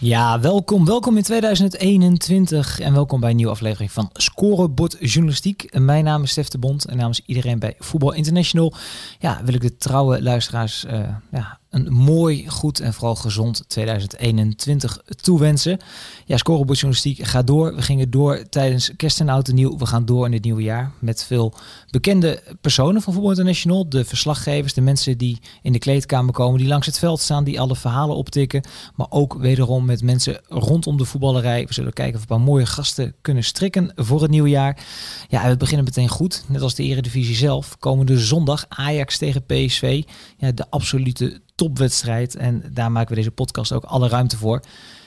Ja, welkom. Welkom in 2021 en welkom bij een nieuwe aflevering van Scorebord Journalistiek. Mijn naam is Stef de Bond en namens iedereen bij Voetbal International ja, wil ik de trouwe luisteraars uh, ja, een mooi, goed en vooral gezond 2021 toewensen. Ja, scorebordjournalistiek gaat door. We gingen door tijdens kerst en oud en nieuw. We gaan door in het nieuwe jaar met veel bekende personen van Voetbal International. De verslaggevers, de mensen die in de kleedkamer komen, die langs het veld staan, die alle verhalen optikken. Maar ook wederom met mensen rondom de voetballerij. We zullen kijken of we een paar mooie gasten kunnen strikken voor het nieuwe jaar. Ja, we beginnen meteen goed. Net als de Eredivisie zelf. Komende zondag Ajax tegen PSV. Ja, de absolute topwedstrijd. En daar maken we deze podcast ook alle ruimte voor.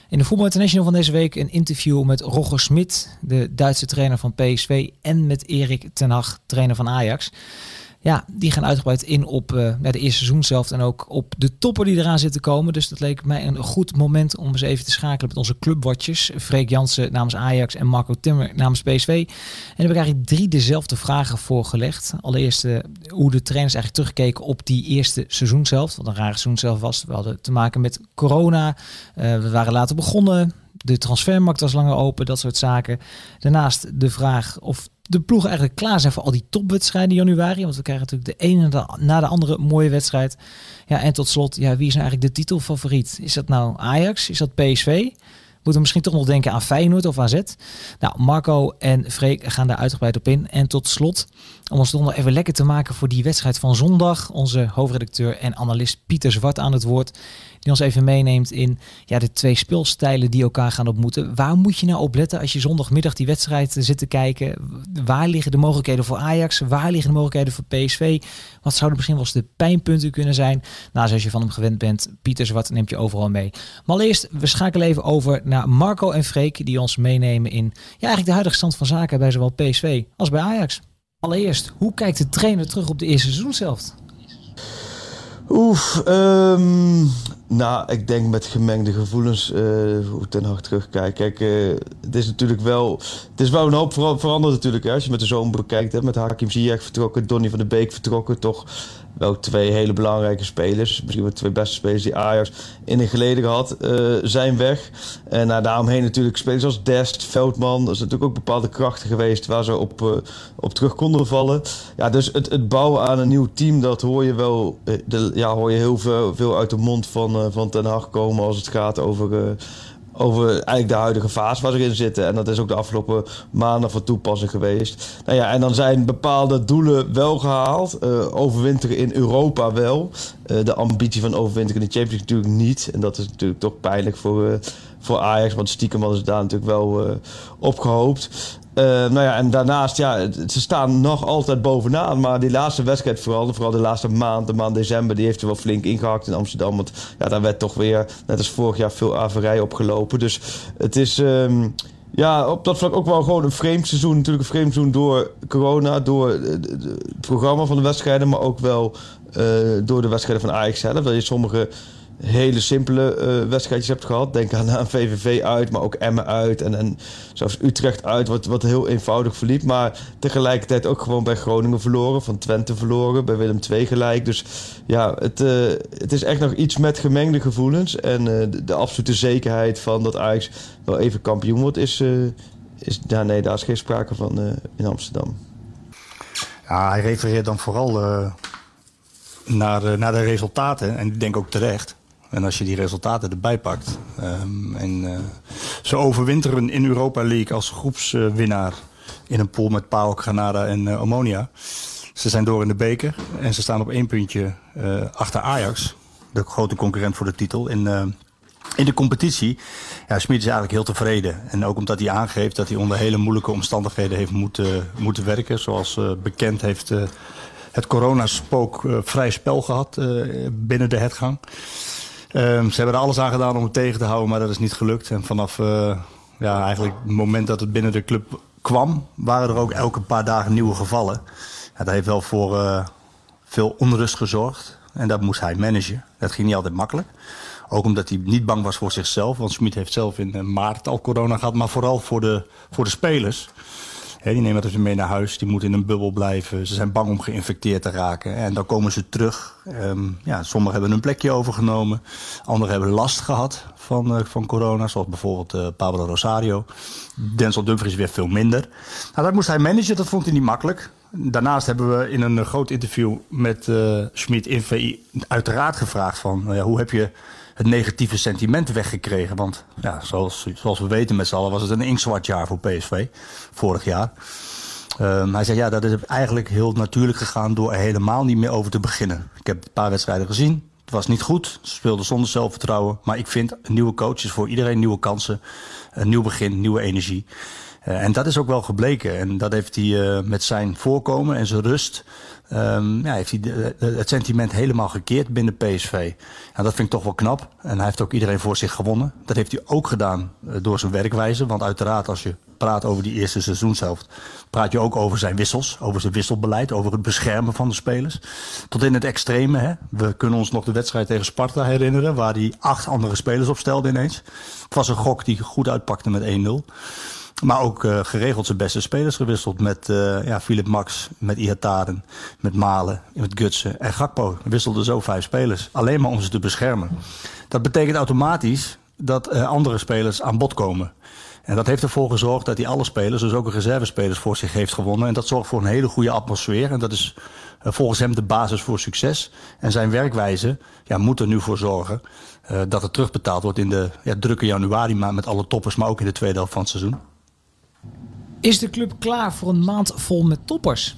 In de Voetbal International van deze week een interview met Roger Smit, de Duitse trainer van PSV, en met Erik ten Hag, trainer van Ajax. Ja, die gaan uitgebreid in op uh, de eerste seizoen zelf en ook op de toppen die eraan zitten komen. Dus dat leek mij een goed moment om eens even te schakelen met onze clubwatches. Freek Jansen namens Ajax en Marco Timmer namens PSV. En daar heb ik eigenlijk drie dezelfde vragen voorgelegd. Allereerst uh, hoe de trainers eigenlijk terugkeken op die eerste seizoen zelf. Wat een rare seizoen zelf was. We hadden te maken met corona. Uh, we waren later begonnen. De transfermarkt was langer open, dat soort zaken. Daarnaast de vraag of de ploegen eigenlijk klaar zijn voor al die topwedstrijden in januari. Want we krijgen natuurlijk de ene na de andere mooie wedstrijd. Ja, en tot slot, ja, wie is nou eigenlijk de titelfavoriet? Is dat nou Ajax? Is dat PSV? Moeten we misschien toch nog denken aan Feyenoord of AZ? Nou, Marco en Freek gaan daar uitgebreid op in. En tot slot, om ons nog even lekker te maken voor die wedstrijd van zondag, onze hoofdredacteur en analist Pieter Zwart aan het woord die ons even meeneemt in ja, de twee speelstijlen die elkaar gaan ontmoeten. Waar moet je nou op letten als je zondagmiddag die wedstrijd zit te kijken? Waar liggen de mogelijkheden voor Ajax? Waar liggen de mogelijkheden voor PSV? Wat zouden misschien wel eens de pijnpunten kunnen zijn? Nou, zoals je van hem gewend bent, Pieter Zwart neemt je overal mee. Maar allereerst, we schakelen even over naar Marco en Freek, die ons meenemen in ja, eigenlijk de huidige stand van zaken bij zowel PSV als bij Ajax. Allereerst, hoe kijkt de trainer terug op de eerste seizoen zelf? Oef, um, nou, ik denk met gemengde gevoelens uh, hoe Ten Hag terugkijkt. Kijk, uh, het is natuurlijk wel... Het is wel een hoop veranderd natuurlijk. Hè, als je met de zomer bekijkt. Hè, met Hakim Ziyech vertrokken, Donny van de Beek vertrokken. Toch wel twee hele belangrijke spelers. Misschien wel twee beste spelers die Ajax in een geleden gehad uh, zijn weg. En uh, daaromheen natuurlijk spelers als Dest, Veldman. Er zijn natuurlijk ook bepaalde krachten geweest waar ze op, uh, op terug konden vallen. Ja, dus het, het bouwen aan een nieuw team, dat hoor je wel. De, ja, hoor je heel veel, uit de mond van, van Ten Hag komen als het gaat over over eigenlijk de huidige fase waar ze in zitten. En dat is ook de afgelopen maanden van toepassing geweest. Nou ja, en dan zijn bepaalde doelen wel gehaald. Uh, overwinteren in Europa wel. Uh, de ambitie van overwinteren in de Champions League natuurlijk niet. En dat is natuurlijk toch pijnlijk voor, uh, voor Ajax. Want stiekem hadden ze daar natuurlijk wel opgehoopt. Uh, nou ja, en daarnaast, ja, ze staan nog altijd bovenaan. Maar die laatste wedstrijd, vooral, vooral de laatste maand, de maand december, die heeft er wel flink ingehakt in Amsterdam. Want ja, daar werd toch weer, net als vorig jaar, veel averij opgelopen. Dus het is. Um, ja, op dat vlak ook wel gewoon een vreemd seizoen. Natuurlijk een vreemd seizoen door corona, door het programma van de wedstrijden, maar ook wel uh, door de wedstrijden van Ajax zelf. Dat je sommige hele simpele uh, wedstrijdjes hebt gehad. Denk aan, VVV uit, maar ook Emmen uit. En, en zelfs Utrecht uit, wat, wat heel eenvoudig verliep. Maar tegelijkertijd ook gewoon bij Groningen verloren. Van Twente verloren, bij Willem II gelijk. Dus ja, het, uh, het is echt nog iets met gemengde gevoelens. En uh, de, absolute zekerheid van dat Ajax wel even kampioen wordt... is, is ja, nee, daar is geen sprake van in Amsterdam. Ja, hij refereert dan vooral naar, naar de resultaten. En ik denk ook terecht. En als je die resultaten erbij pakt. Um, en uh, ze overwinteren in Europa League als groepswinnaar. in een pool met PAOK, Granada en uh, Omonia. Ze zijn door in de beker. En ze staan op één puntje uh, achter Ajax. De grote concurrent voor de titel. In, in de competitie. Ja, Smit is eigenlijk heel tevreden. En ook omdat hij aangeeft dat hij onder hele moeilijke omstandigheden heeft moeten, moeten werken. Zoals bekend heeft het coronaspook vrij spel gehad binnen de hetgang. Ehm, ze hebben er alles aan gedaan om het tegen te houden, maar dat is niet gelukt. En vanaf ja, eigenlijk het moment dat het binnen de club kwam, waren er ook elke paar dagen nieuwe gevallen. Dat heeft wel voor veel onrust gezorgd. En dat moest hij managen. Dat ging niet altijd makkelijk. Ook omdat hij niet bang was voor zichzelf. Want Smit heeft zelf in maart al corona gehad. Maar vooral voor de, voor de spelers die nemen dat dus mee naar huis, die moeten in een bubbel blijven. Ze zijn bang om geïnfecteerd te raken. En dan komen ze terug. Um, ja, sommigen hebben een plekje overgenomen. Anderen hebben last gehad van, uh, van corona, zoals bijvoorbeeld uh, Pablo Rosario. Denzel Dumfries weer veel minder. Nou, dat moest hij managen, dat vond hij niet makkelijk. Daarnaast hebben we in een groot interview met uh, Schmid in VI uiteraard gevraagd van... Nou ja, hoe heb je het negatieve sentiment weggekregen. Want ja, zoals, zoals we weten met z'n allen was het een inktzwart jaar voor PSV vorig jaar. Um, hij zei ja, dat is eigenlijk heel natuurlijk gegaan door er helemaal niet meer over te beginnen. Ik heb een paar wedstrijden gezien. Het was niet goed. Ze speelden zonder zelfvertrouwen. Maar ik vind nieuwe coach is voor iedereen nieuwe kansen. Een nieuw begin, nieuwe energie. Uh, en dat is ook wel gebleken. En dat heeft hij uh, met zijn voorkomen en zijn rust Um, ja, heeft hij het sentiment helemaal gekeerd binnen PSV. En dat vind ik toch wel knap. En hij heeft ook iedereen voor zich gewonnen. Dat heeft hij ook gedaan uh, door zijn werkwijze. Want uiteraard als je praat over die eerste seizoenshelft... praat je ook over zijn wissels, over zijn wisselbeleid... over het beschermen van de spelers. Tot in het extreme. Hè. We kunnen ons nog de wedstrijd tegen Sparta herinneren... waar hij acht andere spelers opstelde ineens. Het was een gok die goed uitpakte met 1-0. Maar ook uh, geregeld zijn beste spelers gewisseld. Met uh, ja, Philip Max, met Ihataren, met Malen, met Gutsen en Gakpo. Wisselden zo vijf spelers. Alleen maar om ze te beschermen. Dat betekent automatisch dat uh, andere spelers aan bod komen. En dat heeft ervoor gezorgd dat hij alle spelers, dus ook de reservespelers, voor zich heeft gewonnen. En dat zorgt voor een hele goede atmosfeer. En dat is volgens hem de basis voor succes. En zijn werkwijze ja, moet er nu voor zorgen dat het terugbetaald wordt in de ja, drukke januari maand met alle toppers, maar ook in de tweede helft van het seizoen. Is de club klaar voor een maand vol met toppers?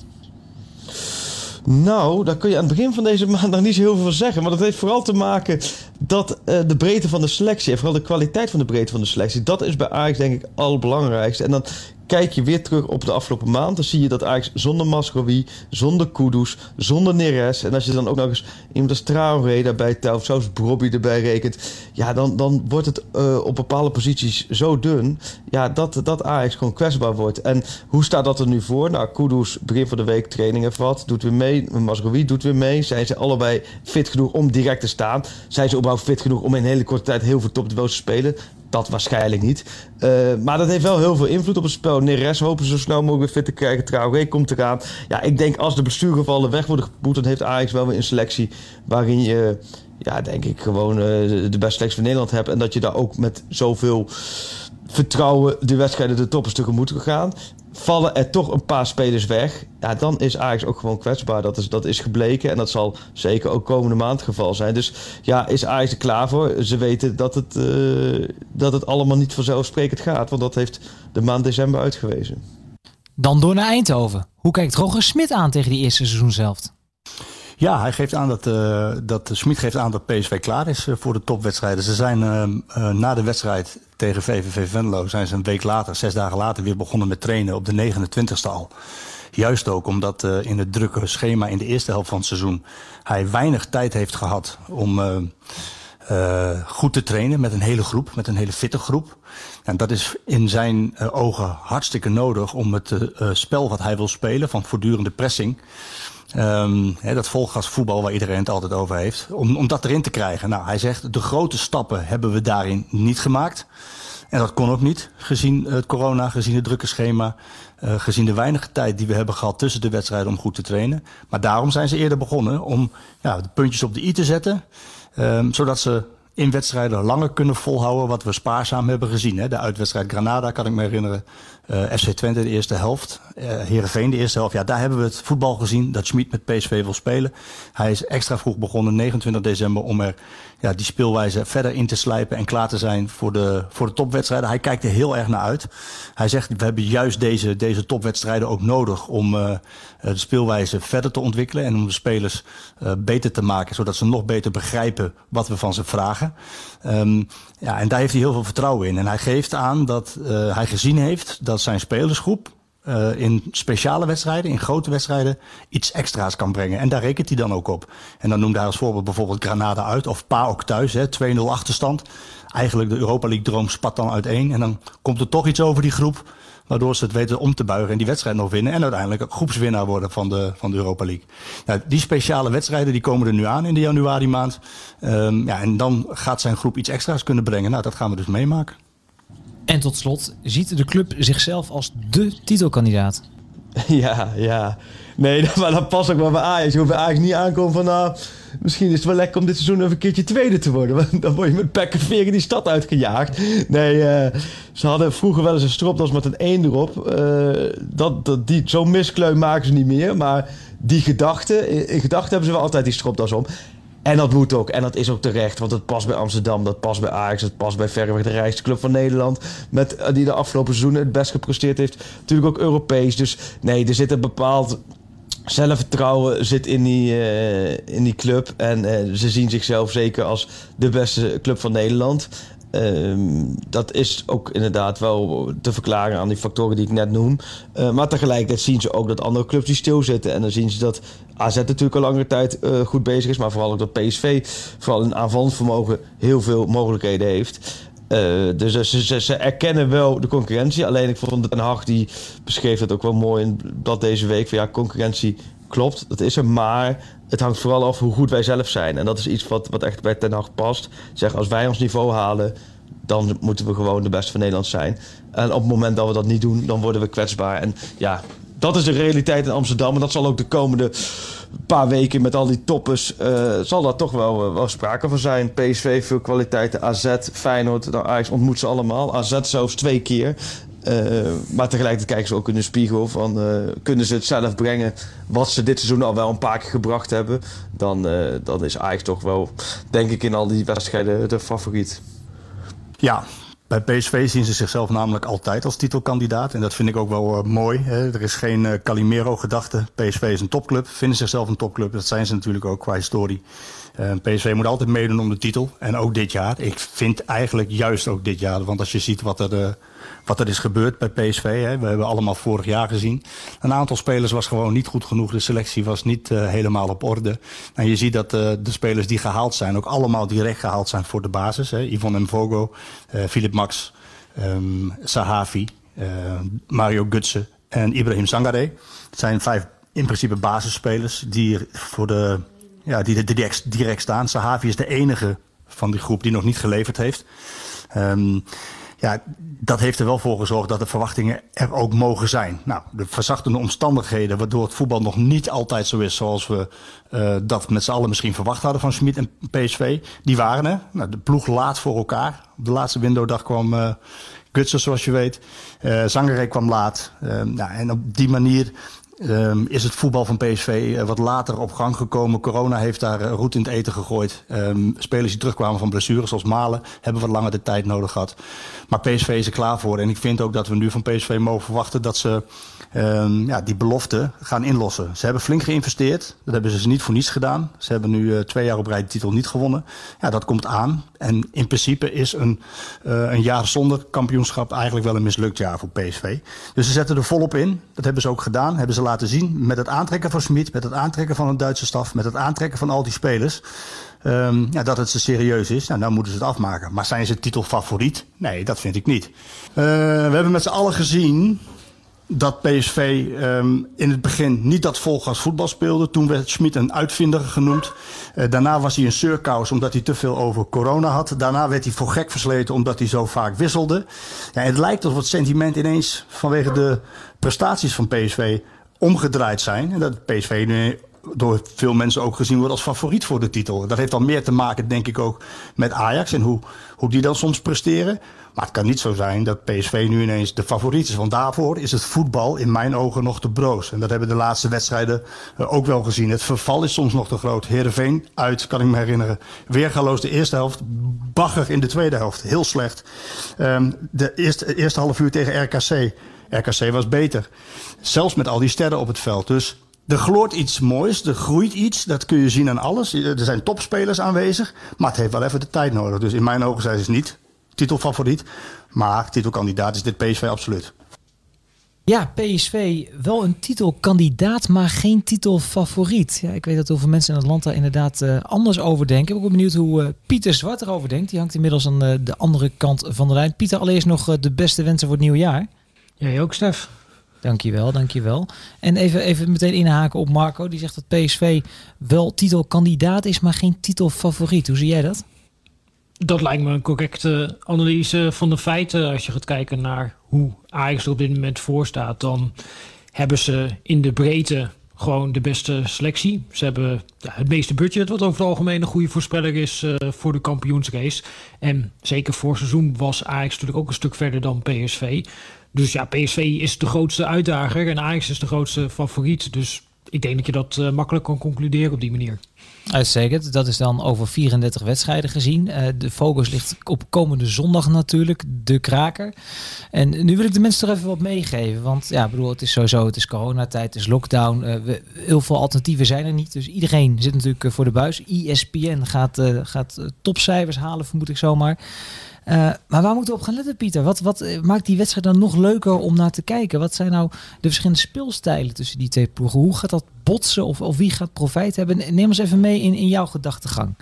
Nou, daar kun je aan het begin van deze maand nog niet zo heel veel van zeggen. Maar dat heeft vooral te maken dat uh, de breedte van de selectie... en vooral de kwaliteit van de breedte van de selectie... dat is bij Ajax denk ik het allerbelangrijkste. En dan kijk je weer terug op de afgelopen maand... dan zie je dat Ajax zonder Masrowi, zonder Kudus, zonder Neres... en als je dan ook nog eens iemand als Traoré daarbij telt... zelfs Brobby erbij rekent... ja, dan, dan wordt het uh, op bepaalde posities zo dun... ja, dat, dat Ajax gewoon kwetsbaar wordt. En hoe staat dat er nu voor? Nou, Kudus begin van de week trainingen vat, doet weer mee. Masrowi doet weer mee. Zijn ze allebei fit genoeg om direct te staan? Zijn ze überhaupt fit genoeg om in een hele korte tijd... heel veel topniveaus te spelen? Dat waarschijnlijk niet. Uh, maar dat heeft wel heel veel invloed op het spel. Neres hopen zo snel mogelijk fit te krijgen. Traoré komt eraan. Ja, ik denk als de bestuurgevallen weg worden geboet... dan heeft Ajax wel weer een selectie waarin je... ja, denk ik gewoon uh, de beste selectie van Nederland hebt. En dat je daar ook met zoveel vertrouwen de wedstrijden de toppers tegemoet gaan vallen er toch een paar spelers weg, ja, dan is Ajax ook gewoon kwetsbaar. Dat is, dat is gebleken en dat zal zeker ook komende maand het geval zijn. Dus ja, is Ajax er klaar voor? Ze weten dat het, uh, dat het allemaal niet vanzelfsprekend gaat, want dat heeft de maand december uitgewezen. Dan door naar Eindhoven. Hoe kijkt Roger Smit aan tegen die eerste seizoenshelft? Ja, hij geeft aan dat, uh, dat Smit geeft aan dat PSV klaar is uh, voor de topwedstrijden. Ze zijn uh, na de wedstrijd tegen VVV Venlo zijn ze een week later, zes dagen later, weer begonnen met trainen op de 29ste al. Juist ook omdat in het drukke schema in de eerste helft van het seizoen hij weinig tijd heeft gehad om goed te trainen met een hele groep, met een hele fitte groep. En dat is in zijn ogen hartstikke nodig om het spel wat hij wil spelen van voortdurende pressing Hè, dat volgasvoetbal waar iedereen het altijd over heeft. Om, om dat erin te krijgen. Nou, hij zegt, de grote stappen hebben we daarin niet gemaakt. En dat kon ook niet, gezien het corona, gezien het drukke schema. Uh, gezien de weinige tijd die we hebben gehad tussen de wedstrijden om goed te trainen. Maar daarom zijn ze eerder begonnen om ja, de puntjes op de i te zetten. Um, zodat ze in wedstrijden langer kunnen volhouden wat we spaarzaam hebben gezien. Hè. De uitwedstrijd Granada kan ik me herinneren. Uh, FC Twente de eerste helft. Uh, Heerenveen de eerste helft. Ja, daar hebben we het voetbal gezien dat Schmid met PSV wil spelen. Hij is extra vroeg begonnen, 29 december, om er ja, die speelwijze verder in te slijpen en klaar te zijn voor de, voor de topwedstrijden. Hij kijkt er heel erg naar uit. Hij zegt, we hebben juist deze, deze topwedstrijden ook nodig om uh, de speelwijze verder te ontwikkelen en om de spelers beter te maken, zodat ze nog beter begrijpen wat we van ze vragen. Um, ja, en daar heeft hij heel veel vertrouwen in. En hij geeft aan dat uh, hij gezien heeft dat zijn spelersgroep uh, in speciale wedstrijden, in grote wedstrijden, iets extra's kan brengen. En daar rekent hij dan ook op. En dan noemde hij als voorbeeld bijvoorbeeld Granada uit of PAOK thuis, 2-0 achterstand. Eigenlijk de Europa League droom spat dan uiteen. En dan komt er toch iets over die groep Waardoor ze het weten om te buigen en die wedstrijd nog winnen. En uiteindelijk groepswinnaar worden van de, van de Europa League. Nou, die speciale wedstrijden die komen er nu aan in de januari maand. Um, ja, en dan gaat zijn groep iets extra's kunnen brengen. Nou, dat gaan we dus meemaken. En tot slot, ziet de club zichzelf als de titelkandidaat? Ja, ja. Nee, maar dat past ook wel bij Ajax. Je hoeft Ajax niet aankomen van... nou, misschien is het wel lekker om dit seizoen even een keertje tweede te worden. Want dan word je met pek en veren die stad uitgejaagd. Nee, uh, ze hadden vroeger wel eens een stropdas met een 1 erop. Uh, dat, dat, die, Zo'n miskleun maken ze niet meer. Maar die gedachte, in, in gedachten hebben ze wel altijd die stropdas om. En dat moet ook. En dat is ook terecht. Want het past bij Amsterdam. Dat past bij Ajax. Het past bij verreweg de rijkste club van Nederland. Met, eh, die de afgelopen seizoenen het best gepresteerd heeft. Natuurlijk ook Europees. Dus nee, er zit een bepaald zelfvertrouwen zit in die, uh, in die club. En uh, ze zien zichzelf zeker als de beste club van Nederland. Uh, dat is ook inderdaad wel te verklaren aan die factoren die ik net noem. Uh, maar tegelijkertijd zien ze ook dat andere clubs die stilzitten. En dan zien ze dat AZ natuurlijk al langere tijd uh, goed bezig is. Maar vooral ook dat PSV, vooral in aanvallend vermogen, heel veel mogelijkheden heeft. Uh, dus ze, ze, ze, erkennen wel de concurrentie. Alleen ik vond Den Haag, die beschreef het ook wel mooi in dat deze week. Van ja, concurrentie klopt, dat is er. Maar het hangt vooral af hoe goed wij zelf zijn. En dat is iets wat, wat echt bij Den Haag past. Zeg, als wij ons niveau halen, dan moeten we gewoon de beste van Nederland zijn. En op het moment dat we dat niet doen, dan worden we kwetsbaar. En ja, dat is de realiteit in Amsterdam. En dat zal ook de komende paar weken met al die toppers... Uh, zal daar toch wel, uh, wel sprake van zijn. PSV, veel kwaliteiten. AZ, Feyenoord, nou, Ajax ontmoet ze allemaal. AZ zelfs twee keer. Uh, maar tegelijkertijd kijken ze ook in de spiegel van... kunnen ze het zelf brengen wat ze dit seizoen al wel een paar keer gebracht hebben... dan, dan is Ajax toch wel, denk ik, in al die wedstrijden de favoriet. Ja, bij PSV zien ze zichzelf namelijk altijd als titelkandidaat. En dat vind ik ook wel mooi. Hè. Er is geen uh, Calimero-gedachte. PSV is een topclub, vinden zichzelf een topclub. Dat zijn ze natuurlijk ook qua historie. Uh, PSV moet altijd meedoen om de titel. En ook dit jaar. Ik vind eigenlijk juist ook dit jaar. Want als je ziet wat er wat er is gebeurd bij PSV. Hè. We hebben allemaal vorig jaar gezien. Een aantal spelers was gewoon niet goed genoeg. De selectie was niet uh, helemaal op orde. En je ziet dat de spelers die gehaald zijn... ook allemaal direct gehaald zijn voor de basis. Hè. Yvonne Mvogo, uh, Philip Max, um, Sahavi, Mario Gutsen en Ibrahim Sangare. Het zijn vijf in principe basisspelers die voor de... Ja, die direct, direct staan. Sahavi is de enige van die groep die nog niet geleverd heeft. Um, ja, dat heeft er wel voor gezorgd dat de verwachtingen er ook mogen zijn. Nou, de verzachtende omstandigheden, waardoor het voetbal nog niet altijd zo is zoals we uh, dat met z'n allen misschien verwacht hadden van Schmid en PSV, die waren er. Nou, de ploeg laat voor elkaar. Op de laatste windowdag kwam uh, Gutsen, zoals je weet. Uh, Zangeré kwam laat. nou, en op die manier Um, is het voetbal van PSV uh, wat later op gang gekomen. Corona heeft daar uh, roet in het eten gegooid. Um, spelers die terugkwamen van blessures zoals Malen hebben wat langer de tijd nodig gehad. Maar PSV is er klaar voor. En ik vind ook dat we nu van PSV mogen verwachten dat ze um, ja, die belofte gaan inlossen. Ze hebben flink geïnvesteerd. Dat hebben ze niet voor niets gedaan. Ze hebben nu uh, twee jaar op rij de titel niet gewonnen. Ja, dat komt aan. En in principe is een, een jaar zonder kampioenschap eigenlijk wel een mislukt jaar voor PSV. Dus ze zetten er volop in. Dat hebben ze ook gedaan. Hebben ze laten zien met het aantrekken van Smit, met het aantrekken van een Duitse staf, met het aantrekken van al die spelers. Um, ja, dat het ze serieus is. Nou, dan moeten ze het afmaken. Maar zijn ze titelfavoriet? Nee, dat vind ik niet. Uh, we hebben met z'n allen gezien dat PSV um, in het begin niet dat volgas voetbal speelde. Toen werd Schmid een uitvinder genoemd. Uh, daarna was hij een surkous omdat hij te veel over corona had. Daarna werd hij voor gek versleten omdat hij zo vaak wisselde. Ja, het lijkt alsof het sentiment ineens vanwege de prestaties van PSV omgedraaid zijn. En dat PSV nu door veel mensen ook gezien wordt als favoriet voor de titel. Dat heeft dan meer te maken, denk ik, ook met Ajax en hoe, hoe die dan soms presteren. Maar het kan niet zo zijn dat PSV nu ineens de favoriet is. Want daarvoor is het voetbal in mijn ogen nog te broos. En dat hebben de laatste wedstrijden uh, ook wel gezien. Het verval is soms nog te groot. Heerenveen uit, kan ik me herinneren. Weergaloos de eerste helft. Bagger in de tweede helft. Heel slecht. Um, de eerste, eerste half uur tegen RKC. RKC was beter. Zelfs met al die sterren op het veld. Dus er gloort iets moois, er groeit iets. Dat kun je zien aan alles. Er zijn topspelers aanwezig. Maar het heeft wel even de tijd nodig. Dus in mijn ogen zijn ze niet titelfavoriet. Maar titelkandidaat is dit PSV absoluut. Ja, PSV wel een titelkandidaat, maar geen titelfavoriet. Ja, ik weet dat heel veel mensen in het land daar inderdaad uh, anders over denken. Ik ben ook benieuwd hoe uh, Pieter Zwart erover denkt. Die hangt inmiddels aan uh, de andere kant van de lijn. Pieter, allereerst nog de beste wensen voor het nieuwe jaar. Jij ook, Stef. Dankjewel, dankjewel. En even, even meteen inhaken op Marco. Die zegt dat PSV wel titelkandidaat is, maar geen titelfavoriet. Hoe zie jij dat? Dat lijkt me een correcte analyse van de feiten. Als je gaat kijken naar hoe Ajax er op dit moment voor staat, dan hebben ze in de breedte gewoon de beste selectie. Ze hebben het meeste budget, wat over het algemeen een goede voorspeller is uh, voor de kampioensrace. En zeker voor seizoen was Ajax natuurlijk ook een stuk verder dan PSV. Dus ja, PSV is de grootste uitdager en Ajax is de grootste favoriet. Dus ik denk dat je dat uh, makkelijk kan concluderen op die manier. Uitstekend. Dat is dan over 34 wedstrijden gezien. Uh, de focus ligt op komende zondag natuurlijk, de kraker. En nu wil ik de mensen toch even wat meegeven. Want ja, bedoel, het is sowieso, het is coronatijd, het is lockdown. Uh, we, heel veel alternatieven zijn er niet. Dus iedereen zit natuurlijk voor de buis. ESPN gaat, gaat topcijfers halen, vermoed ik zomaar. Uh, maar waar moeten we op gaan letten, Pieter? Wat, wat eh, maakt die wedstrijd dan nog leuker om naar te kijken? Wat zijn nou de verschillende speelstijlen tussen die twee ploegen? Hoe gaat dat botsen of, of wie gaat profijt hebben? Neem ons even mee in, in jouw gedachtegang.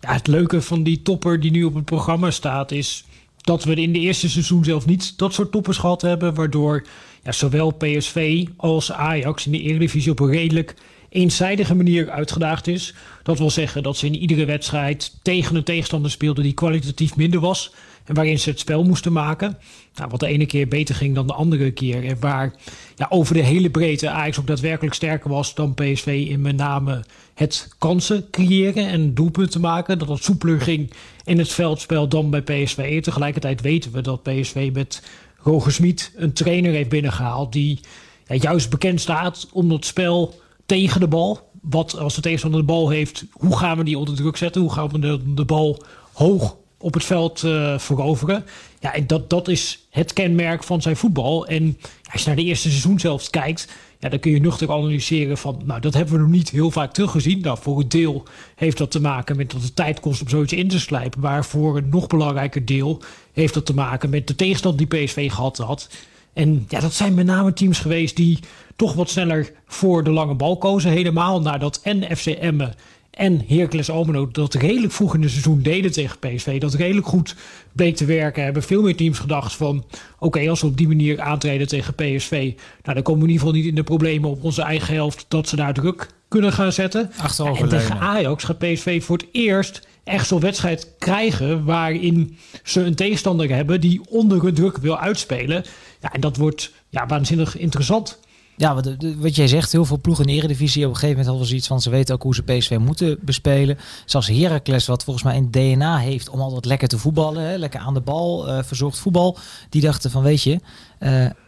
Ja, het leuke van die topper die nu op het programma staat is dat we in de eerste seizoen zelf niet dat soort toppers gehad hebben. Waardoor ja, zowel PSV als Ajax in de Eredivisie op een redelijk eenzijdige manier uitgedaagd is. Dat wil zeggen dat ze in iedere wedstrijd tegen een tegenstander speelden die kwalitatief minder was. En waarin ze het spel moesten maken. Nou, wat de ene keer beter ging dan de andere keer. En waar ja, over de hele breedte Ajax ook daadwerkelijk sterker was dan PSV. In met name het kansen creëren en doelpunten maken. Dat het soepeler ging in het veldspel dan bij PSV. Tegelijkertijd weten we dat PSV met Roger Smit een trainer heeft binnengehaald. Die juist bekend staat om dat spel tegen de bal. Wat als de tegenstander de bal heeft, hoe gaan we die onder druk zetten? Hoe gaan we de, de bal hoog op het veld uh, veroveren? Ja, en dat, dat is het kenmerk van zijn voetbal. En als je naar de eerste seizoen zelfs kijkt, ja, dan kun je nuchter analyseren van, nou, dat hebben we nog niet heel vaak teruggezien. Nou, voor een deel heeft dat te maken met dat het tijd kost om zoiets in te slijpen. Maar voor een nog belangrijker deel heeft dat te maken met de tegenstand die PSV gehad had. En ja, dat zijn met name teams geweest die toch wat sneller voor de lange bal kozen. Helemaal nadat en FC Emmen en Hercules Almelo dat redelijk vroeg in het seizoen deden tegen PSV. Dat redelijk goed bleek te werken. Hebben veel meer teams gedacht van... oké, als we op die manier aantreden tegen PSV... nou, dan komen we in ieder geval niet in de problemen op onze eigen helft... dat ze daar druk kunnen gaan zetten. En tegen Ajax gaat PSV voor het eerst echt zo'n wedstrijd krijgen... waarin ze een tegenstander hebben die onder hun druk wil uitspelen. Ja, en dat wordt ja, waanzinnig interessant. Ja, wat, wat jij zegt, heel veel ploegen in de Eredivisie op een gegeven moment hadden ze iets van ze weten ook hoe ze PSV moeten bespelen. Zelfs Heracles, wat volgens mij een DNA heeft om altijd lekker te voetballen, hè, lekker aan de bal, uh, verzorgd voetbal. Die dachten van weet je, uh,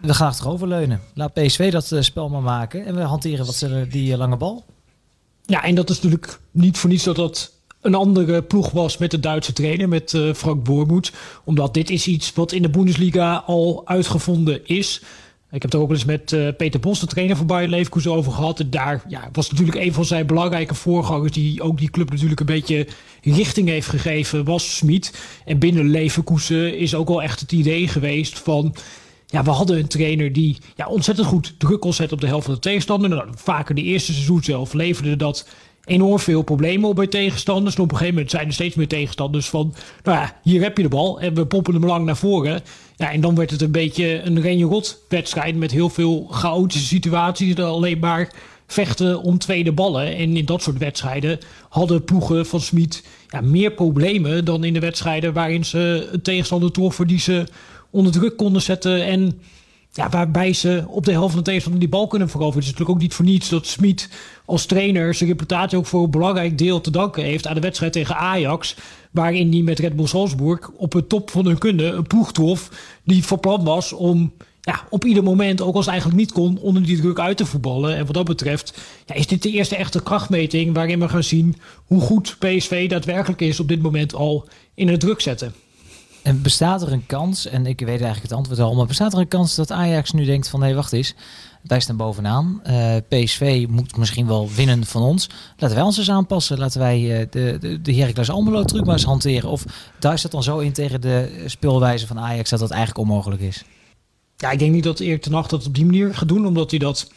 we gaan achteroverleunen. Laat PSV dat uh, spel maar maken en we hanteren wat ze die lange bal. Ja, en dat is natuurlijk niet voor niets dat dat een andere ploeg was met de Duitse trainer, met Frank Boormoed. Omdat dit is iets wat in de Bundesliga al uitgevonden is. Ik heb het ook eens met uh, Peter Bos, de trainer van Bayern Leverkusen, over gehad. En daar ja, was natuurlijk een van zijn belangrijke voorgangers... die ook die club natuurlijk een beetje richting heeft gegeven, was Smit. En binnen Leverkusen is ook wel echt het idee geweest van... Ja, we hadden een trainer die ja, ontzettend goed druk kon zetten op de helft van de tegenstander. Nou, vaker de eerste seizoen zelf leverde dat enorm veel problemen op bij tegenstanders. En op een gegeven moment zijn er steeds meer tegenstanders van... nou ja, hier heb je de bal en we poppen hem lang naar voren. Ja, en dan werd het een beetje een Renje-Rot wedstrijd... met heel veel chaotische situaties. Alleen maar vechten om tweede ballen. En in dat soort wedstrijden hadden ploegen van Smit ja, meer problemen... dan in de wedstrijden waarin ze een tegenstander troffen... die ze onder druk konden zetten en ja, waarbij ze op de helft van de tegenstander die bal kunnen veroveren. Het is natuurlijk ook niet voor niets dat Smit als trainer zijn reputatie ook voor een belangrijk deel te danken heeft aan de wedstrijd tegen Ajax. Waarin hij met Red Bull Salzburg op het top van hun kunde een ploeg trof die van plan was om ja, op ieder moment, ook als het eigenlijk niet kon, onder die druk uit te voetballen. En wat dat betreft ja, is dit de eerste echte krachtmeting waarin we gaan zien hoe goed PSV daadwerkelijk is op dit moment al in het druk zetten. En bestaat er een kans, en ik weet eigenlijk het antwoord al, maar bestaat er een kans dat Ajax nu denkt van nee, wacht eens, wij staan bovenaan. Eh, PSV moet misschien wel winnen van ons. Laten wij ons eens aanpassen. Laten wij uh, de, de, de Heracles Almelo truc eens hanteren. Of daar dat dan zo in tegen de speelwijze van Ajax dat dat eigenlijk onmogelijk is? ja, ik denk niet dat Erik ten Hag dat op die manier gaat doen, omdat hij dat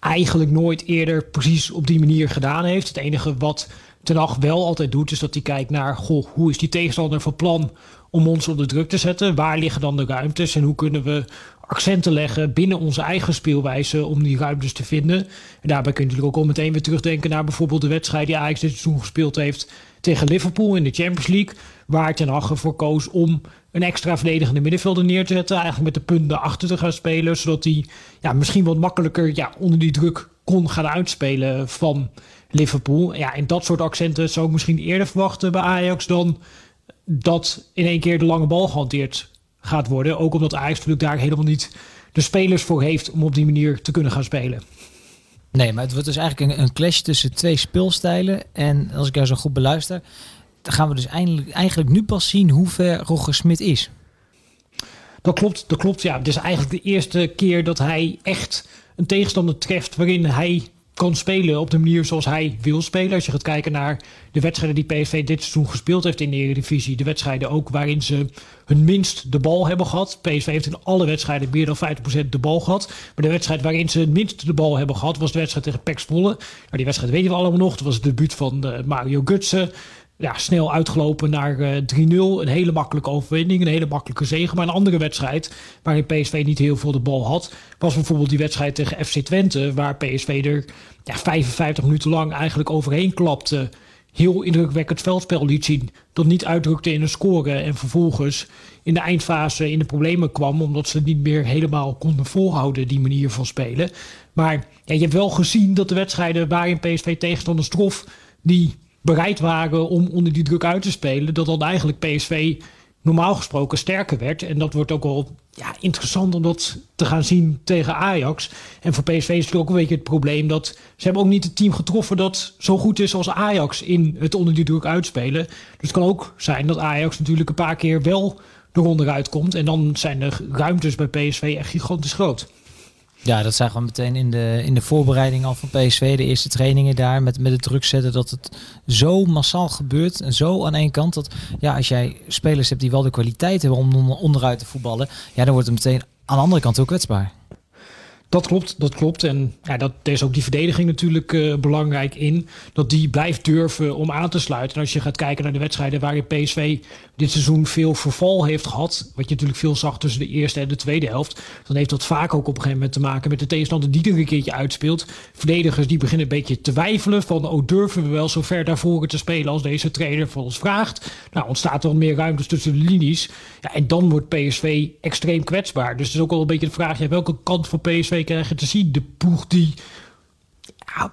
eigenlijk nooit eerder precies op die manier gedaan heeft. Het enige wat ten Hag wel altijd doet, is dat hij kijkt naar, goh, hoe is die tegenstander van plan om ons onder druk te zetten? Waar liggen dan de ruimtes en hoe kunnen we accenten leggen binnen onze eigen speelwijze om die ruimtes te vinden? En daarbij kun je natuurlijk ook al meteen weer terugdenken naar bijvoorbeeld de wedstrijd die Ajax dit seizoen gespeeld heeft tegen Liverpool in de Champions League, waar Ten Hag ervoor koos om een extra verdedigende middenvelder neer te zetten, eigenlijk met de punten achter te gaan spelen, zodat hij ja, misschien wat makkelijker ja, onder die druk kon gaan uitspelen van Liverpool. Ja, en dat soort accenten zou ik misschien eerder verwachten bij Ajax dan dat in één keer de lange bal gehanteerd gaat worden. Ook omdat Ajax natuurlijk daar helemaal niet de spelers voor heeft om op die manier te kunnen gaan spelen. Nee, maar het wordt dus eigenlijk een, een clash tussen twee speelstijlen. En als ik jou zo goed beluister, dan gaan we dus eindelijk, eigenlijk nu pas zien hoe ver Roger Smit is. Dat klopt, dat klopt. Ja, het is eigenlijk de eerste keer dat hij echt een tegenstander treft waarin hij kan spelen op de manier zoals hij wil spelen. Als je gaat kijken naar de wedstrijden die PSV dit seizoen gespeeld heeft in de Eredivisie. De wedstrijden ook waarin ze hun minst de bal hebben gehad. PSV heeft in alle wedstrijden meer dan 50% de bal gehad. Maar de wedstrijd waarin ze het minst de bal hebben gehad was de wedstrijd tegen Pek Zwolle. Nou, die wedstrijd weten we allemaal nog. Dat was het debuut van uh, Mario Gutsen ja, snel uitgelopen naar uh, eh, 3-0. Een hele makkelijke overwinning, een hele makkelijke zege. Maar een andere wedstrijd waarin PSV niet heel veel de bal had, was bijvoorbeeld die wedstrijd tegen FC Twente, waar PSV er ja, 55 minuten lang eigenlijk overheen klapte. Heel indrukwekkend veldspel liet zien. Dat niet uitdrukte in een score. En vervolgens in de eindfase in de problemen kwam. Omdat ze niet meer helemaal konden volhouden, die manier van spelen. Maar ja, je hebt wel gezien dat de wedstrijden waarin PSV tegenstanders trof. die bereid waren om onder die druk uit te spelen, dat dan eigenlijk PSV normaal gesproken sterker werd. En dat wordt ook wel ja, interessant om dat te gaan zien tegen Ajax. En voor PSV is het ook een beetje het probleem dat ze hebben ook niet het team getroffen dat zo goed is als Ajax in het onder die druk uitspelen. Dus het kan ook zijn dat Ajax natuurlijk een paar keer wel eronder uitkomt. En dan zijn de ruimtes bij PSV echt gigantisch groot. Ja, dat zagen we meteen in de, in de voorbereiding al van PSV. De eerste trainingen daar met, met het druk zetten. Dat het zo massaal gebeurt. En zo aan één kant. Dat ja, als jij spelers hebt die wel de kwaliteit hebben om onderuit te voetballen. Ja, dan wordt het meteen aan de andere kant ook kwetsbaar. Dat klopt, dat klopt. En ja, dat, er is ook die verdediging natuurlijk uh, belangrijk in. Dat die blijft durven om aan te sluiten. En als je gaat kijken naar de wedstrijden waarin PSV dit seizoen veel verval heeft gehad. Wat je natuurlijk veel zag tussen de eerste en de tweede helft. Dan heeft dat vaak ook op een gegeven moment te maken met de tegenstander die er een keertje uitspeelt. Verdedigers die beginnen een beetje te twijfelen. Van oh durven we wel zo ver naar voren te spelen als deze trainer van ons vraagt. Nou ontstaat er wat meer ruimte tussen de linies. Ja, en dan wordt PSV extreem kwetsbaar. Dus het is ook wel een beetje de vraag. Ja, welke kant van PSV krijgen te zien. De ploeg die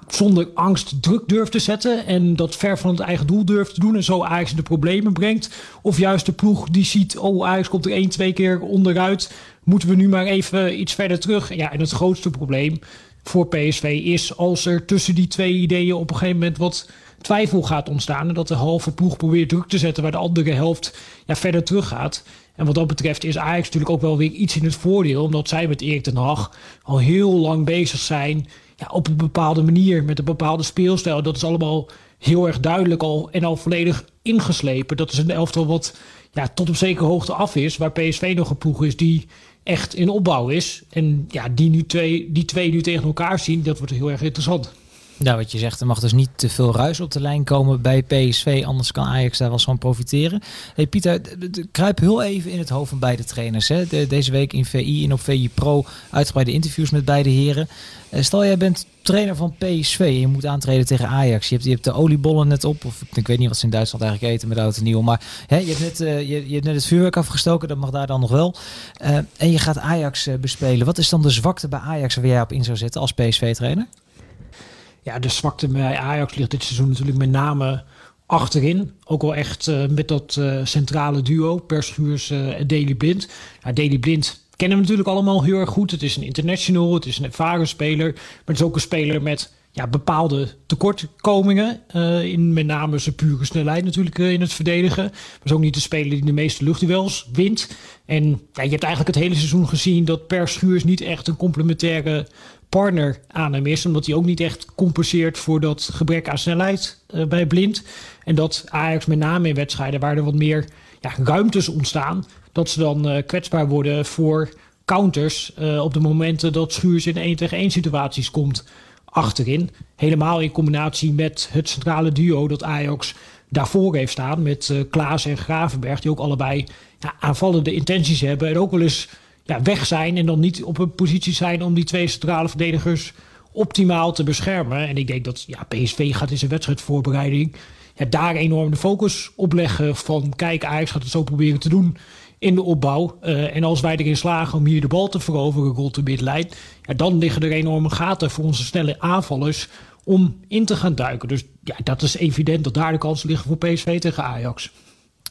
zonder angst druk durft te zetten en dat ver van het eigen doel durft te doen en zo Ajax de problemen brengt. Of juist de ploeg die ziet, oh Ajax komt er één, twee keer onderuit, moeten we nu maar even iets verder terug. Ja, en het grootste probleem voor PSV is als er tussen die twee ideeën op een gegeven moment wat twijfel gaat ontstaan en dat de halve ploeg probeert druk te zetten waar de andere helft ja, verder terug gaat. En wat dat betreft is Ajax natuurlijk ook wel weer iets in het voordeel. Omdat zij met Erik ten Hag al heel lang bezig zijn. Ja, op een bepaalde manier, met een bepaalde speelstijl. Dat is allemaal heel erg duidelijk al en al volledig ingeslepen. Dat is een elftal wat ja, tot op zekere hoogte af is. Waar PSV nog een ploeg is die echt in opbouw is. En ja, die, nu twee, die twee nu tegen elkaar zien, dat wordt heel erg interessant. Nou, wat je zegt, er mag dus niet te veel ruis op de lijn komen bij PSV, anders kan Ajax daar wel van profiteren. Hey Pieter, kruip heel even in het hoofd van beide trainers. Hè? deze week in VI en op VI Pro uitgebreide interviews met beide heren. Uh, stel, jij bent trainer van PSV je moet aantreden tegen Ajax. Je hebt, je hebt de oliebollen net op, of ik weet niet wat ze in Duitsland eigenlijk eten met oud en nieuw. Maar hè, je, hebt net, uh, je, je, net het vuurwerk afgestoken, dat mag daar dan nog wel. Uh, en je gaat Ajax bespelen. Wat is dan de zwakte bij Ajax waar jij op in zou zetten als PSV-trainer? Ja, de zwakte bij Ajax ligt dit seizoen natuurlijk met name achterin. Ook wel echt uh, met dat uh, centrale duo, Perschuurs en uh, Daily Blind. Ja, Daily Blind kennen we natuurlijk allemaal heel erg goed. Het is een international, het is een ervaren speler. Maar het is ook een speler met ja, bepaalde tekortkomingen. in met name zijn pure snelheid natuurlijk in het verdedigen. Maar is ook niet de speler die de meeste luchtduels wint. En ja, je hebt eigenlijk het hele seizoen gezien dat Per Schuurs niet echt een complementaire partner aan hem is. Omdat hij ook niet echt compenseert voor dat gebrek aan snelheid uh, bij Blind. En dat Ajax met name in wedstrijden waar er wat meer ja, ruimtes ontstaan. Dat ze dan kwetsbaar worden voor counters op de momenten dat Schuurs in 1 tegen 1 situaties komt achterin. Helemaal in combinatie met het centrale duo dat Ajax daarvoor heeft staan. Met uh, Klaas en Gravenberg, die ook allebei ja, aanvallende intenties hebben. En ook wel eens ja, weg zijn en dan niet op een positie zijn om die twee centrale verdedigers optimaal te beschermen. En ik denk dat ja, PSV gaat in zijn wedstrijdvoorbereiding ja, daar enorm de focus op leggen. Van kijk, Ajax gaat het zo proberen te doen in de opbouw. Uh, en als wij erin slagen om hier de bal te veroveren rond de middenlijn, ja, dan liggen er enorme gaten voor onze snelle aanvallers om in te gaan duiken. Dus ja, dat is evident dat daar de kansen liggen voor PSV tegen Ajax.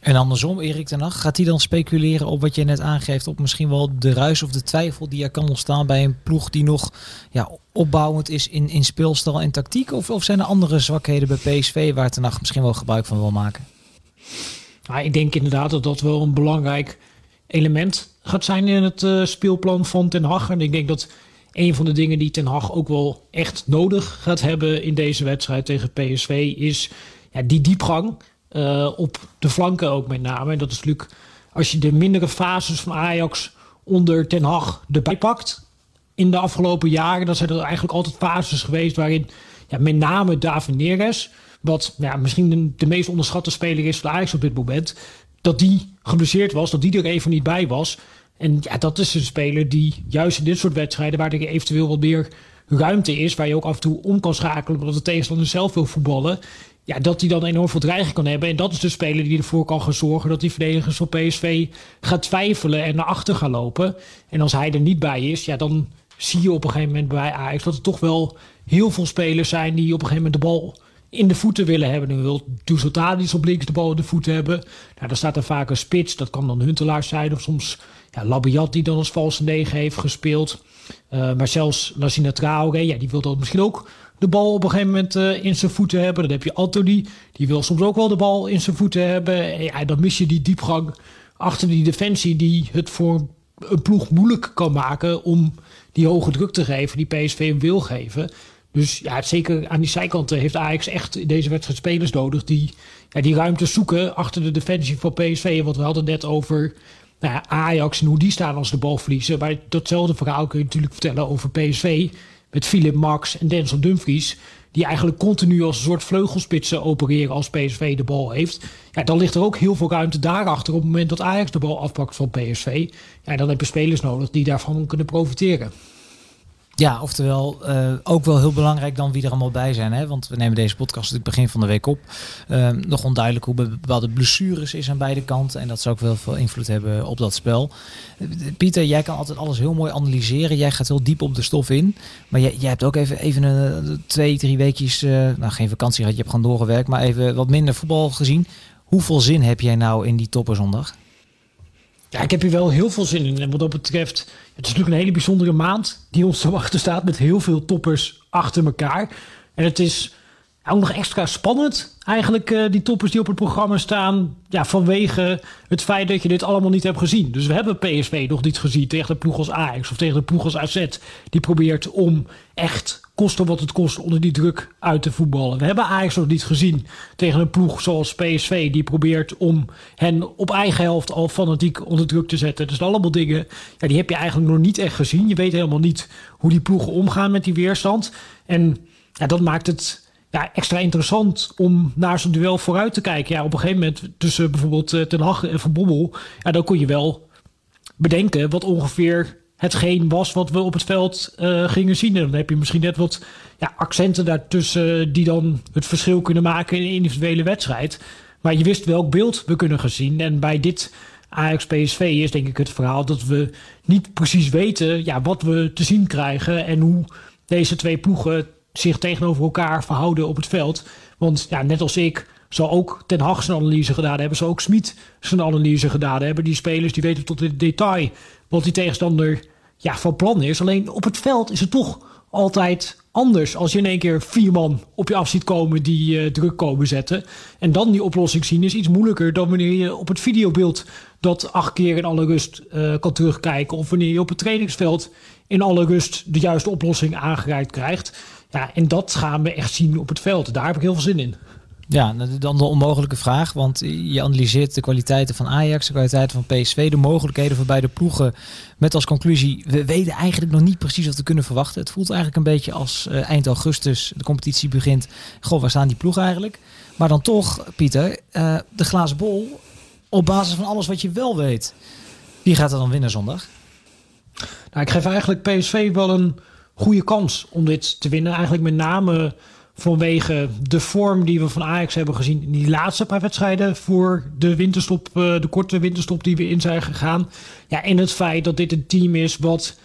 En andersom, Erik ten Hag, gaat hij dan speculeren op wat je net aangeeft, op misschien wel de ruis of de twijfel die er kan ontstaan bij een ploeg die nog ja, opbouwend is in, in speelstijl en tactiek? Of, of zijn er andere zwakheden bij PSV waar ten Hag misschien wel gebruik van wil maken? Nou, ik denk inderdaad dat dat wel een belangrijk element gaat zijn in het uh, speelplan van Ten Hag. En ik denk dat een van de dingen die Ten Hag ook wel echt nodig gaat hebben in deze wedstrijd tegen PSV is ja, die diepgang uh, op de flanken ook met name. En dat is natuurlijk als je de mindere fases van Ajax onder Ten Hag erbij pakt in de afgelopen jaren, dan zijn er eigenlijk altijd fases geweest waarin ja, met name David Neres, wat ja, misschien de, meest onderschatte speler is van Ajax op dit moment, dat die geblesseerd was, dat die er even niet bij was. En ja, dat is een speler die juist in dit soort wedstrijden, waar er eventueel wat meer ruimte is, waar je ook af en toe om kan schakelen omdat de tegenstander zelf wil voetballen. Ja, dat hij dan enorm veel dreiging kan hebben. En dat is de speler die ervoor kan gaan zorgen dat die verdedigers van PSV gaat twijfelen en naar achter gaan lopen. En als hij er niet bij is, ja, dan zie je op een gegeven moment bij Ajax dat er toch wel heel veel spelers zijn die op een gegeven moment de bal in de voeten willen hebben. Dan wil Duzeltadis op links de bal in de voeten hebben. Nou, dan staat er vaak een spits. Dat kan dan Huntelaar zijn. Of soms ja, Labiat die dan als valse negen heeft gespeeld. Uh, maar zelfs Lassina Traoré, ja, die wil dan misschien ook de bal op een gegeven moment uh, in zijn voeten hebben. Dan heb je Anthony, die wil soms ook wel de bal in zijn voeten hebben. En ja, dan mis je die diepgang achter die defensie die het voor een ploeg moeilijk kan maken om die hoge druk te geven die PSV wil geven. Dus ja, zeker aan die zijkanten heeft Ajax echt deze wedstrijd spelers nodig die ja, die ruimte zoeken achter de defensie van PSV. Want we hadden net over nou ja, Ajax en hoe die staan als de bal verliezen. Maar datzelfde verhaal kun je natuurlijk vertellen over PSV. Met Philip Max en Denzel Dumfries. Die eigenlijk continu als een soort vleugelspitsen opereren als PSV de bal heeft. Ja, dan ligt er ook heel veel ruimte daarachter op het moment dat Ajax de bal afpakt van PSV. Ja, dan heb je spelers nodig die daarvan kunnen profiteren. Ja, oftewel uh, ook wel heel belangrijk dan wie er allemaal bij zijn. Hè? Want we nemen deze podcast het begin van de week op. Uh, nog onduidelijk hoe bepaalde blessures is aan beide kanten. En dat zou ook wel veel invloed hebben op dat spel. Pieter, jij kan altijd alles heel mooi analyseren. Jij gaat heel diep op de stof in. Maar jij, hebt ook even, even een, twee, drie weekjes, nou geen vakantie gehad, je hebt gewoon doorgewerkt. Maar even wat minder voetbal gezien. Hoeveel zin heb jij nou in die topperzondag? Ja, ik heb hier wel heel veel zin in. En wat dat betreft, het is natuurlijk een hele bijzondere maand die ons te wachten staat met heel veel toppers achter elkaar. En het is ook nog extra spannend eigenlijk uh, die toppers die op het programma staan. Ja, vanwege het feit dat je dit allemaal niet hebt gezien. Dus we hebben PSV nog niet gezien tegen de ploeg als Ajax of tegen de ploeg als AZ. Die probeert om echt kosten wat het kost onder die druk uit te voetballen. We hebben Ajax nog niet gezien tegen een ploeg zoals PSV. Die probeert om hen op eigen helft al fanatiek onder druk te zetten. Dus allemaal dingen, ja, die heb je eigenlijk nog niet echt gezien. Je weet helemaal niet hoe die ploegen omgaan met die weerstand. En ja, dat maakt het ja, extra interessant om naar zo'n duel vooruit te kijken. Ja, op een gegeven moment tussen bijvoorbeeld uh, Ten Hag en Van Bommel... Ja, dan kon je wel bedenken wat ongeveer hetgeen was wat we op het veld uh, gingen zien. En dan heb je misschien net wat ja, accenten daartussen die dan het verschil kunnen maken in een individuele wedstrijd. Maar je wist welk beeld we kunnen gaan zien. En bij dit Ajax PSV is denk ik het verhaal dat we niet precies weten ja, wat we te zien krijgen en hoe deze twee ploegen zich tegenover elkaar verhouden op het veld. Want ja, net als ik zal ook Ten Hag zijn analyse gedaan hebben. Zal ook Smit zijn analyse gedaan hebben. Die spelers die weten tot in detail wat die tegenstander ja, van plan is. Alleen op het veld is het toch altijd anders. Als je in één keer vier man op je af ziet komen die uh, druk komen zetten. En dan die oplossing zien is iets moeilijker dan wanneer je op het videobeeld dat acht keer in alle rust uh, kan terugkijken. Of wanneer je op het trainingsveld in alle rust de juiste oplossing aangereikt krijgt. Ja, en dat gaan we echt zien op het veld. Daar heb ik heel veel zin in. Ja, dan de onmogelijke vraag. Want je analyseert de kwaliteiten van Ajax, de kwaliteiten van PSV, de mogelijkheden voor beide ploegen. Met als conclusie, we weten eigenlijk nog niet precies wat we kunnen verwachten. Het voelt eigenlijk een beetje als uh, eind augustus de competitie begint. Goh, waar staan die ploegen eigenlijk? Maar dan toch, Pieter, uh, de glazen bol. Op basis van alles wat je wel weet. Wie gaat er dan winnen zondag? Nou, ik geef eigenlijk PSV wel een goede kans om dit te winnen. Eigenlijk met name vanwege de vorm die we van Ajax hebben gezien in die laatste paar wedstrijden voor de winterstop, eh, de korte winterstop die we in zijn gegaan. Ja, en het feit dat dit een team is wat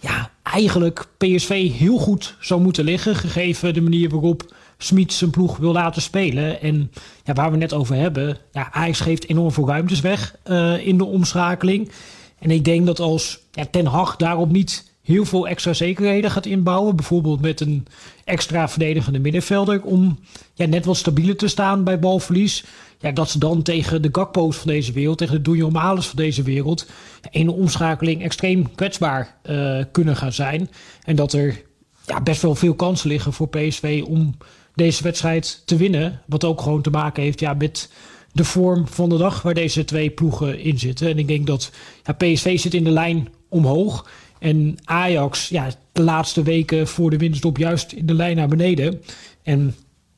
ja, eigenlijk PSV heel goed zou moeten liggen, gegeven de manier waarop Smit zijn ploeg wil laten spelen. En ja, waar we net over hebben, ja, Ajax geeft enorm veel ruimtes weg uh, in de omschakeling. En ik denk dat als ja, Ten Hag daarop niet heel veel extra zekerheden gaat inbouwen. Bijvoorbeeld met een extra verdedigende middenvelder. Om ja, net wat stabieler te staan bij balverlies. Ja, dat ze dan tegen de Gakpo's van deze wereld, tegen de Males van deze wereld. in de omschakeling extreem kwetsbaar uh, kunnen gaan zijn. En dat er ja, best wel veel kansen liggen voor PSV om deze wedstrijd te winnen. Wat ook gewoon te maken heeft ja, met de vorm van de dag waar deze twee ploegen in zitten. En ik denk dat ja, PSV zit in de lijn omhoog. En Ajax, ja, de laatste weken voor de winterstop juist in de lijn naar beneden. En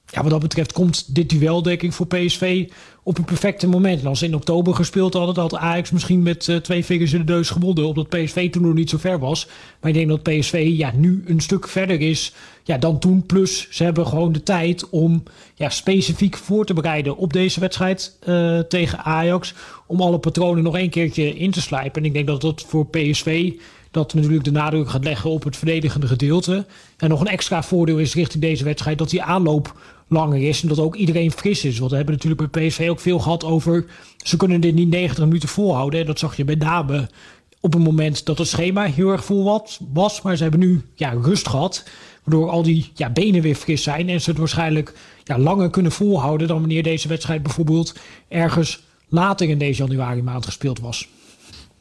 ja, wat dat betreft komt dit duel, denk ik, voor PSV op een perfecte moment. En als ze in oktober gespeeld hadden, had Ajax misschien met uh, twee vingers in de neus gewonnen. Omdat PSV toen nog niet zo ver was. Maar ik denk dat PSV ja, nu een stuk verder is ja, dan toen. Plus ze hebben gewoon de tijd om ja, specifiek voor te bereiden op deze wedstrijd uh, tegen Ajax. Om alle patronen nog een keertje in te slijpen. En ik denk dat dat voor PSV dat natuurlijk de nadruk gaat leggen op het verdedigende gedeelte. En nog een extra voordeel is richting deze wedstrijd dat die aanloop langer is. En dat ook iedereen fris is. Want we hebben natuurlijk bij PSV ook veel gehad over... ze kunnen dit niet 90 minuten volhouden. En dat zag je bij name op het moment dat het schema heel erg vol was. Maar ze hebben nu ja, rust gehad. Waardoor al die ja, benen weer fris zijn. En ze het waarschijnlijk ja, langer kunnen volhouden... dan wanneer deze wedstrijd bijvoorbeeld ergens later in deze januari maand gespeeld was.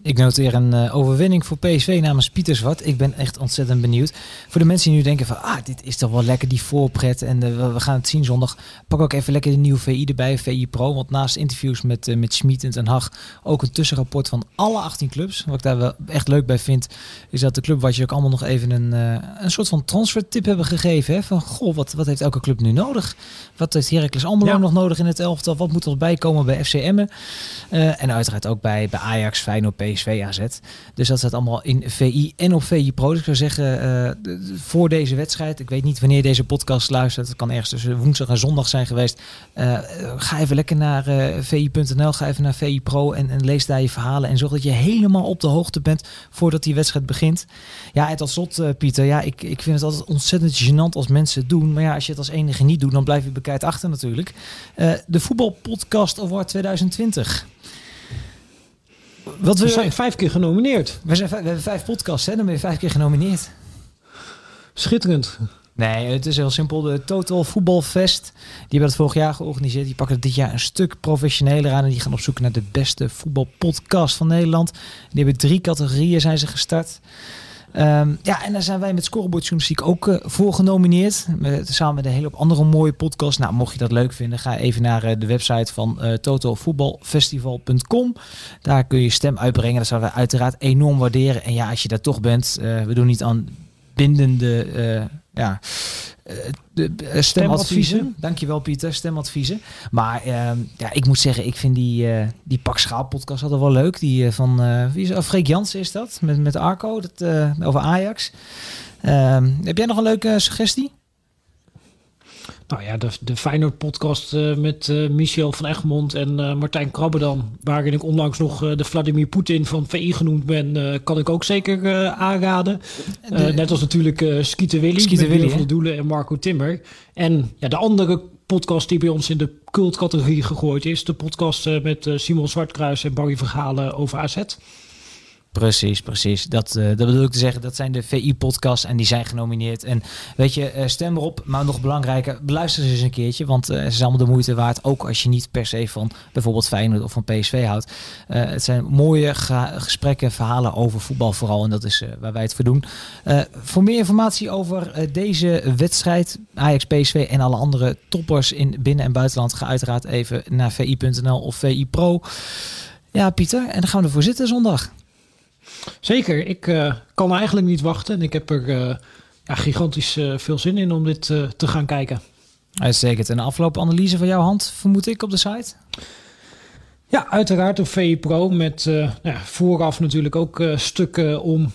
Ik noteer een uh, overwinning voor PSV namens Pieterswart. Ik ben echt ontzettend benieuwd. Voor de mensen die nu denken van, ah, dit is toch wel lekker die voorpret en uh, we gaan het zien zondag. Pak ook even lekker de nieuwe VI erbij, VI Pro. Want naast interviews met, uh, met Schmid en Ten Hag ook een tussenrapport van alle 18 clubs. Wat ik daar wel echt leuk bij vind, is dat de club wat je ook allemaal nog even een, een soort van transfertip hebben gegeven. Hè? Van, goh, wat, wat heeft elke club nu nodig? Wat heeft Heracles Almelo ja. nog nodig in het elftal? Wat moet er bijkomen bij FC Emmen? en uiteraard ook bij, bij Ajax, Feyenoord, PSV, AZ. Dus dat staat allemaal in VI en op VI Pro. Dus ik zou zeggen, uh, voor deze wedstrijd, ik weet niet wanneer deze podcast luistert, het kan ergens tussen woensdag en zondag zijn geweest. Uh, ga even lekker naar uh, vi.nl, ga even naar VI Pro en, en, lees daar je verhalen. En zorg dat je helemaal op de hoogte bent voordat die wedstrijd begint. Ja, en tot slot, Pieter, ja, ik, ik vind het altijd ontzettend gênant als mensen het doen. Maar ja, als je het als enige niet doet, dan blijf je bekijkt achter natuurlijk. de Voetbalpodcast Award 2020. Wat we, zijn vijf keer genomineerd. We, zijn, we hebben vijf podcasts, hè? dan ben je vijf keer genomineerd. Schitterend. Nee, het is heel simpel. De Total Voetbalfest, die hebben dat vorig jaar georganiseerd. Die pakken dit jaar een stuk professioneler aan. En die gaan op zoek naar de beste voetbalpodcast van Nederland. Die hebben drie categorieën zijn ze gestart. Um, ja, en daar zijn wij met Scoreboard Journalistiek ook uh, voor genomineerd. Met, samen met een hele hoop andere mooie podcasts. Nou, mocht je dat leuk vinden, ga even naar uh, de website van uh, totalvoetbalfestival.com. Daar kun je stem uitbrengen. Dat zouden we uiteraard enorm waarderen. En ja, als je daar toch bent, we doen niet aan bindende ja, eh, de, uh, stemadviezen. Dankjewel Pieter, stemadviezen. Maar uh, ja, ik moet zeggen, ik vind die, uh, die Pak Schaal podcast altijd wel leuk. Die van, wie is, oh, Freek Jansen is dat, met, met Arco, dat, over Ajax. Ehm, heb jij nog een leuke suggestie? Nou ja, de, de podcast uh, met uh, Michel van Egmond en uh, Martijn Krabbedan, waarin ik onlangs nog de Vladimir Poetin van VI genoemd ben, kan ik ook zeker aanraden. De, net als natuurlijk uh, Skeeter Willy, Skeeter Willy van de Doelen en Marco Timmer. En ja, de andere podcast die bij ons in de cultcategorie gegooid is, de podcast met Simon Zwartkruis en Barry Verhalen over AZ. Precies, precies. Dat, uh, dat bedoel ik te zeggen. Dat zijn de VI-podcasts en die zijn genomineerd. En weet je, uh, stem erop. Maar nog belangrijker, beluister ze eens een keertje. Want uh, ze zijn allemaal de moeite waard. Ook als je niet per se van bijvoorbeeld Feyenoord of van PSV houdt. het zijn mooie gesprekken, verhalen over voetbal vooral. En dat is waar wij het voor doen. voor meer informatie over deze wedstrijd, Ajax, PSV en alle andere toppers in binnen- en buitenland... ga uiteraard even naar vi.nl of VI Pro. Ja, Pieter. En dan gaan we ervoor zitten zondag. Zeker, ik uh, kan eigenlijk niet wachten. En ik heb er uh, ja, gigantisch uh, veel zin in om dit te gaan kijken. Uitstekend. En de afgelopen analyse van jouw hand, vermoed ik, op de site? Ja, uiteraard op VE Pro. Met ja, vooraf natuurlijk ook stukken om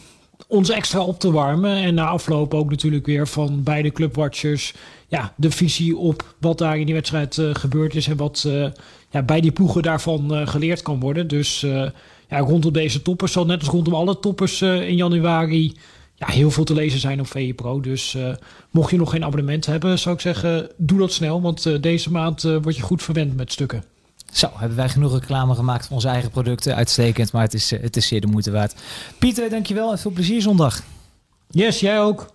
ons extra op te warmen. En na afloop ook natuurlijk weer van beide clubwatchers. Ja, de visie op wat daar in die wedstrijd gebeurd is. En wat ja, bij die ploegen daarvan geleerd kan worden. Dus ja, rondom deze toppers zal net als rondom alle toppers uh, in januari ja, heel veel te lezen zijn op VE Pro. Dus uh, mocht je nog geen abonnement hebben, zou ik zeggen, doe dat snel. Want uh, deze maand word je goed verwend met stukken. Zo, hebben wij genoeg reclame gemaakt voor onze eigen producten. Uitstekend, maar het is, het is zeer de moeite waard. Pieter, dankjewel en veel plezier zondag. Yes, jij ook.